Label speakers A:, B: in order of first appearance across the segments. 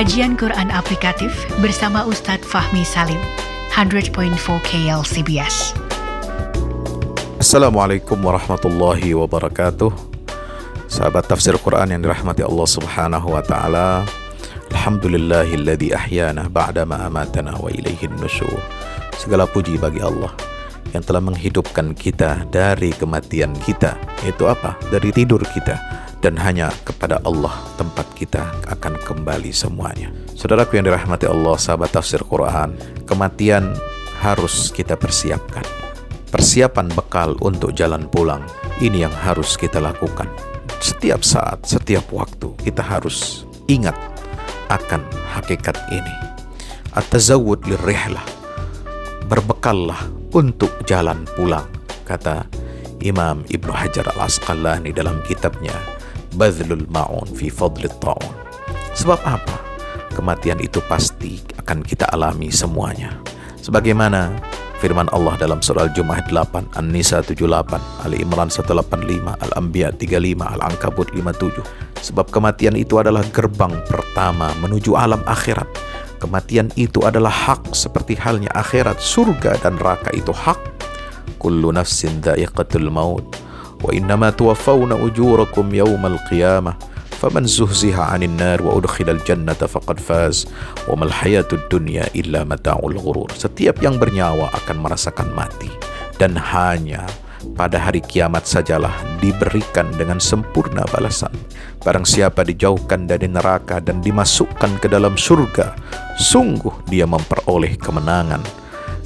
A: Kajian Quran Aplikatif bersama Ustadz Fahmi Salim, 100.4 KLCBS.
B: Assalamualaikum warahmatullahi wabarakatuh. Sahabat tafsir Quran yang dirahmati Allah Subhanahu wa taala. Alhamdulillahilladzi ahyana ba'da ma amatana wa ilaihin nusyur. Segala puji bagi Allah yang telah menghidupkan kita dari kematian kita. Itu apa? Dari tidur kita dan hanya kepada Allah tempat kita akan kembali semuanya. Saudaraku yang dirahmati Allah, sahabat tafsir Quran, kematian harus kita persiapkan. Persiapan bekal untuk jalan pulang, ini yang harus kita lakukan. Setiap saat, setiap waktu, kita harus ingat akan hakikat ini. At-tazawwud. Berbekallah untuk jalan pulang, kata Imam Ibnu Hajar Al-Asqalani dalam kitabnya Badlul Ma'un fi fadlit ta'un. Sebab apa? Kematian itu pasti akan kita alami semuanya. Sebagaimana firman Allah dalam surah Al-Jumu'ah 8, An-Nisa 78, Ali Imran 185, Al-Anbiya 35, Al-Ankabut 57. Sebab kematian itu adalah gerbang pertama menuju alam akhirat. Kematian itu adalah hak seperti halnya akhirat, surga dan neraka itu hak. Kullu nafsin dha'iqatul maut ujurakum yawmal qiyamah faman zuhziha 'anil nar wa udkhilal jannata faqad faz wa mal hayatud dunya illa mata'ul ghurur setiap yang bernyawa akan merasakan mati dan hanya pada hari kiamat sajalah diberikan dengan sempurna balasan. Barang siapa dijauhkan dari neraka dan dimasukkan ke dalam surga, sungguh dia memperoleh kemenangan.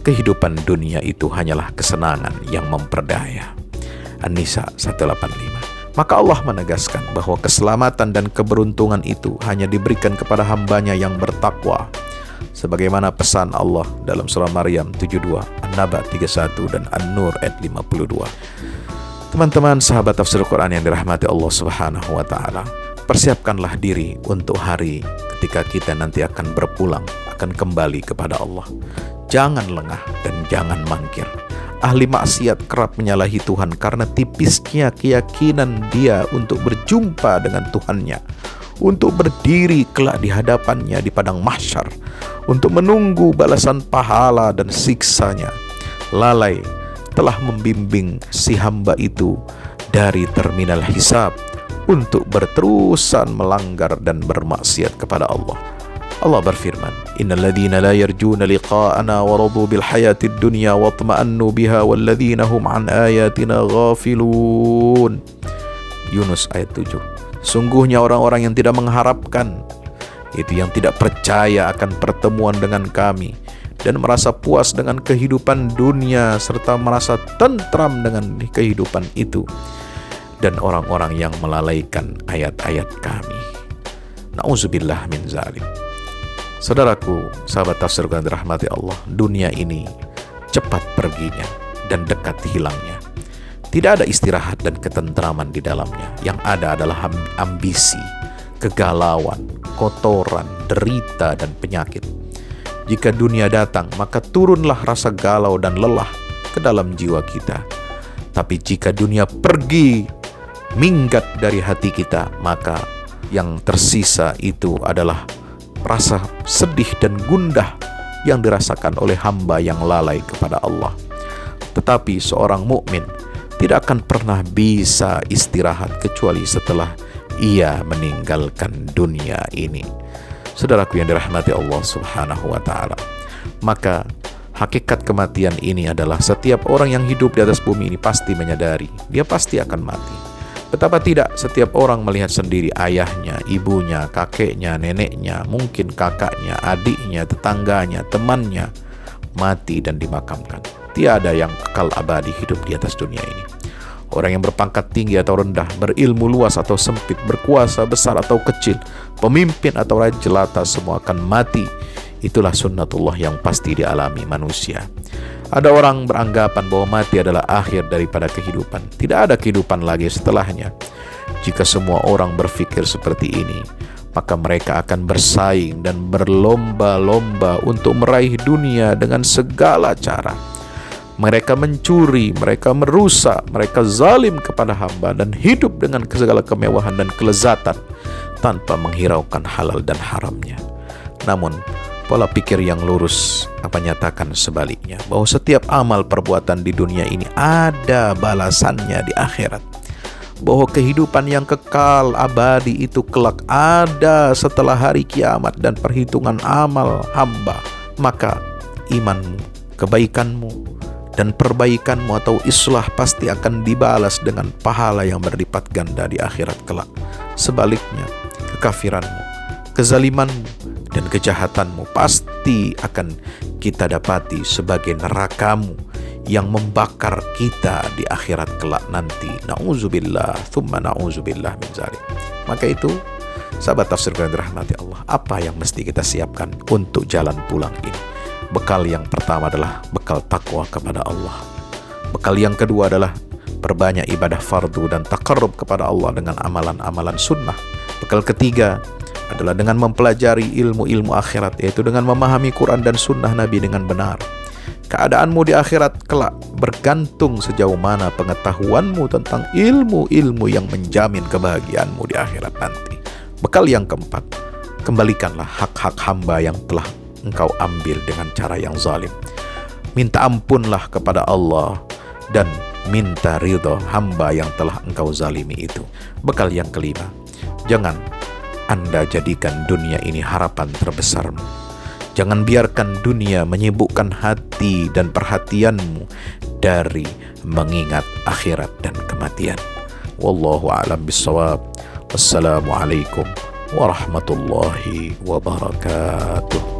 B: Kehidupan dunia itu hanyalah kesenangan yang memperdaya. An-Nisa 185. Maka Allah menegaskan bahwa keselamatan dan keberuntungan itu hanya diberikan kepada hambanya yang bertakwa. Sebagaimana pesan Allah dalam surah Maryam 72, An-Naba 31, dan An-Nur ayat 52. Teman-teman sahabat tafsir Quran yang dirahmati Allah Subhanahu wa taala, persiapkanlah diri untuk hari ketika kita nanti akan berpulang, akan kembali kepada Allah. Jangan lengah dan jangan mangkir ahli maksiat kerap menyalahi Tuhan karena tipisnya keyakinan dia untuk berjumpa dengan Tuhannya, untuk berdiri kelak di hadapannya di padang mahsyar, untuk menunggu balasan pahala dan siksanya. Lalai telah membimbing si hamba itu dari terminal hisab untuk berterusan melanggar dan bermaksiat kepada Allah. Allah berfirman, "Innal ladzina la yarjuna liqa'ana wa radu bil hayatid dunya wa tma'annu biha wal ladzina hum an ayatina ghafilun." Yunus ayat 7. Sungguhnya orang-orang yang tidak mengharapkan itu yang tidak percaya akan pertemuan dengan kami dan merasa puas dengan kehidupan dunia serta merasa tentram dengan kehidupan itu dan orang-orang yang melalaikan ayat-ayat kami. Nauzubillah min zalim. Saudaraku, sahabat tafsir yang dirahmati Allah, dunia ini cepat perginya dan dekat hilangnya. Tidak ada istirahat dan ketentraman di dalamnya. Yang ada adalah ambisi, kegalauan, kotoran, derita, dan penyakit. Jika dunia datang, maka turunlah rasa galau dan lelah ke dalam jiwa kita. Tapi jika dunia pergi, minggat dari hati kita, maka yang tersisa itu adalah rasa sedih dan gundah yang dirasakan oleh hamba yang lalai kepada Allah. Tetapi seorang mukmin tidak akan pernah bisa istirahat kecuali setelah ia meninggalkan dunia ini. Saudaraku yang dirahmati Allah Subhanahu wa taala. Maka hakikat kematian ini adalah setiap orang yang hidup di atas bumi ini pasti menyadari dia pasti akan mati. Betapa tidak setiap orang melihat sendiri ayahnya, ibunya, kakeknya, neneknya, mungkin kakaknya, adiknya, tetangganya, temannya mati dan dimakamkan. Tiada yang kekal abadi hidup di atas dunia ini. Orang yang berpangkat tinggi atau rendah, berilmu luas atau sempit, berkuasa besar atau kecil, pemimpin atau raja jelata semua akan mati. Itulah sunnatullah yang pasti dialami manusia. Ada orang beranggapan bahwa mati adalah akhir daripada kehidupan. Tidak ada kehidupan lagi setelahnya. Jika semua orang berpikir seperti ini, maka mereka akan bersaing dan berlomba-lomba untuk meraih dunia dengan segala cara. Mereka mencuri, mereka merusak, mereka zalim kepada hamba dan hidup dengan segala kemewahan dan kelezatan tanpa menghiraukan halal dan haramnya. Namun, pola pikir yang lurus apa nyatakan sebaliknya? Bahwa setiap amal perbuatan di dunia ini ada balasannya di akhirat. Bahwa kehidupan yang kekal abadi itu kelak ada setelah hari kiamat dan perhitungan amal hamba. Maka imanmu kebaikanmu dan perbaikanmu atau islah pasti akan dibalas dengan pahala yang berlipat ganda di akhirat kelak. Sebaliknya kekafiranmu kezalimanmu dan kejahatanmu pasti akan kita dapati sebagai nerakamu yang membakar kita di akhirat kelak nanti. Nauzubillah, thumma nauzubillah min zalik. Maka itu, sahabat tafsir yang dirahmati Allah, apa yang mesti kita siapkan untuk jalan pulang ini? Bekal yang pertama adalah bekal takwa kepada Allah. Bekal yang kedua adalah perbanyak ibadah fardu dan takarrub kepada Allah dengan amalan-amalan sunnah. Bekal ketiga adalah dengan mempelajari ilmu-ilmu akhirat, yaitu dengan memahami Quran dan sunnah Nabi dengan benar Keadaanmu di akhirat kelak bergantung sejauh mana pengetahuanmu tentang ilmu-ilmu yang menjamin kebahagiaanmu di akhirat nanti. Bekal yang keempat, kembalikanlah hak-hak hamba yang telah engkau ambil dengan cara yang zalim. Minta ampunlah kepada Allah dan minta ridho hamba yang telah engkau zalimi itu. Bekal yang kelima, jangan Anda jadikan dunia ini harapan terbesarmu Jangan biarkan dunia menyibukkan hati dan perhatianmu dari mengingat akhirat dan kematian. Wallahu a'lam bissawab. Wassalamualaikum warahmatullahi wabarakatuh.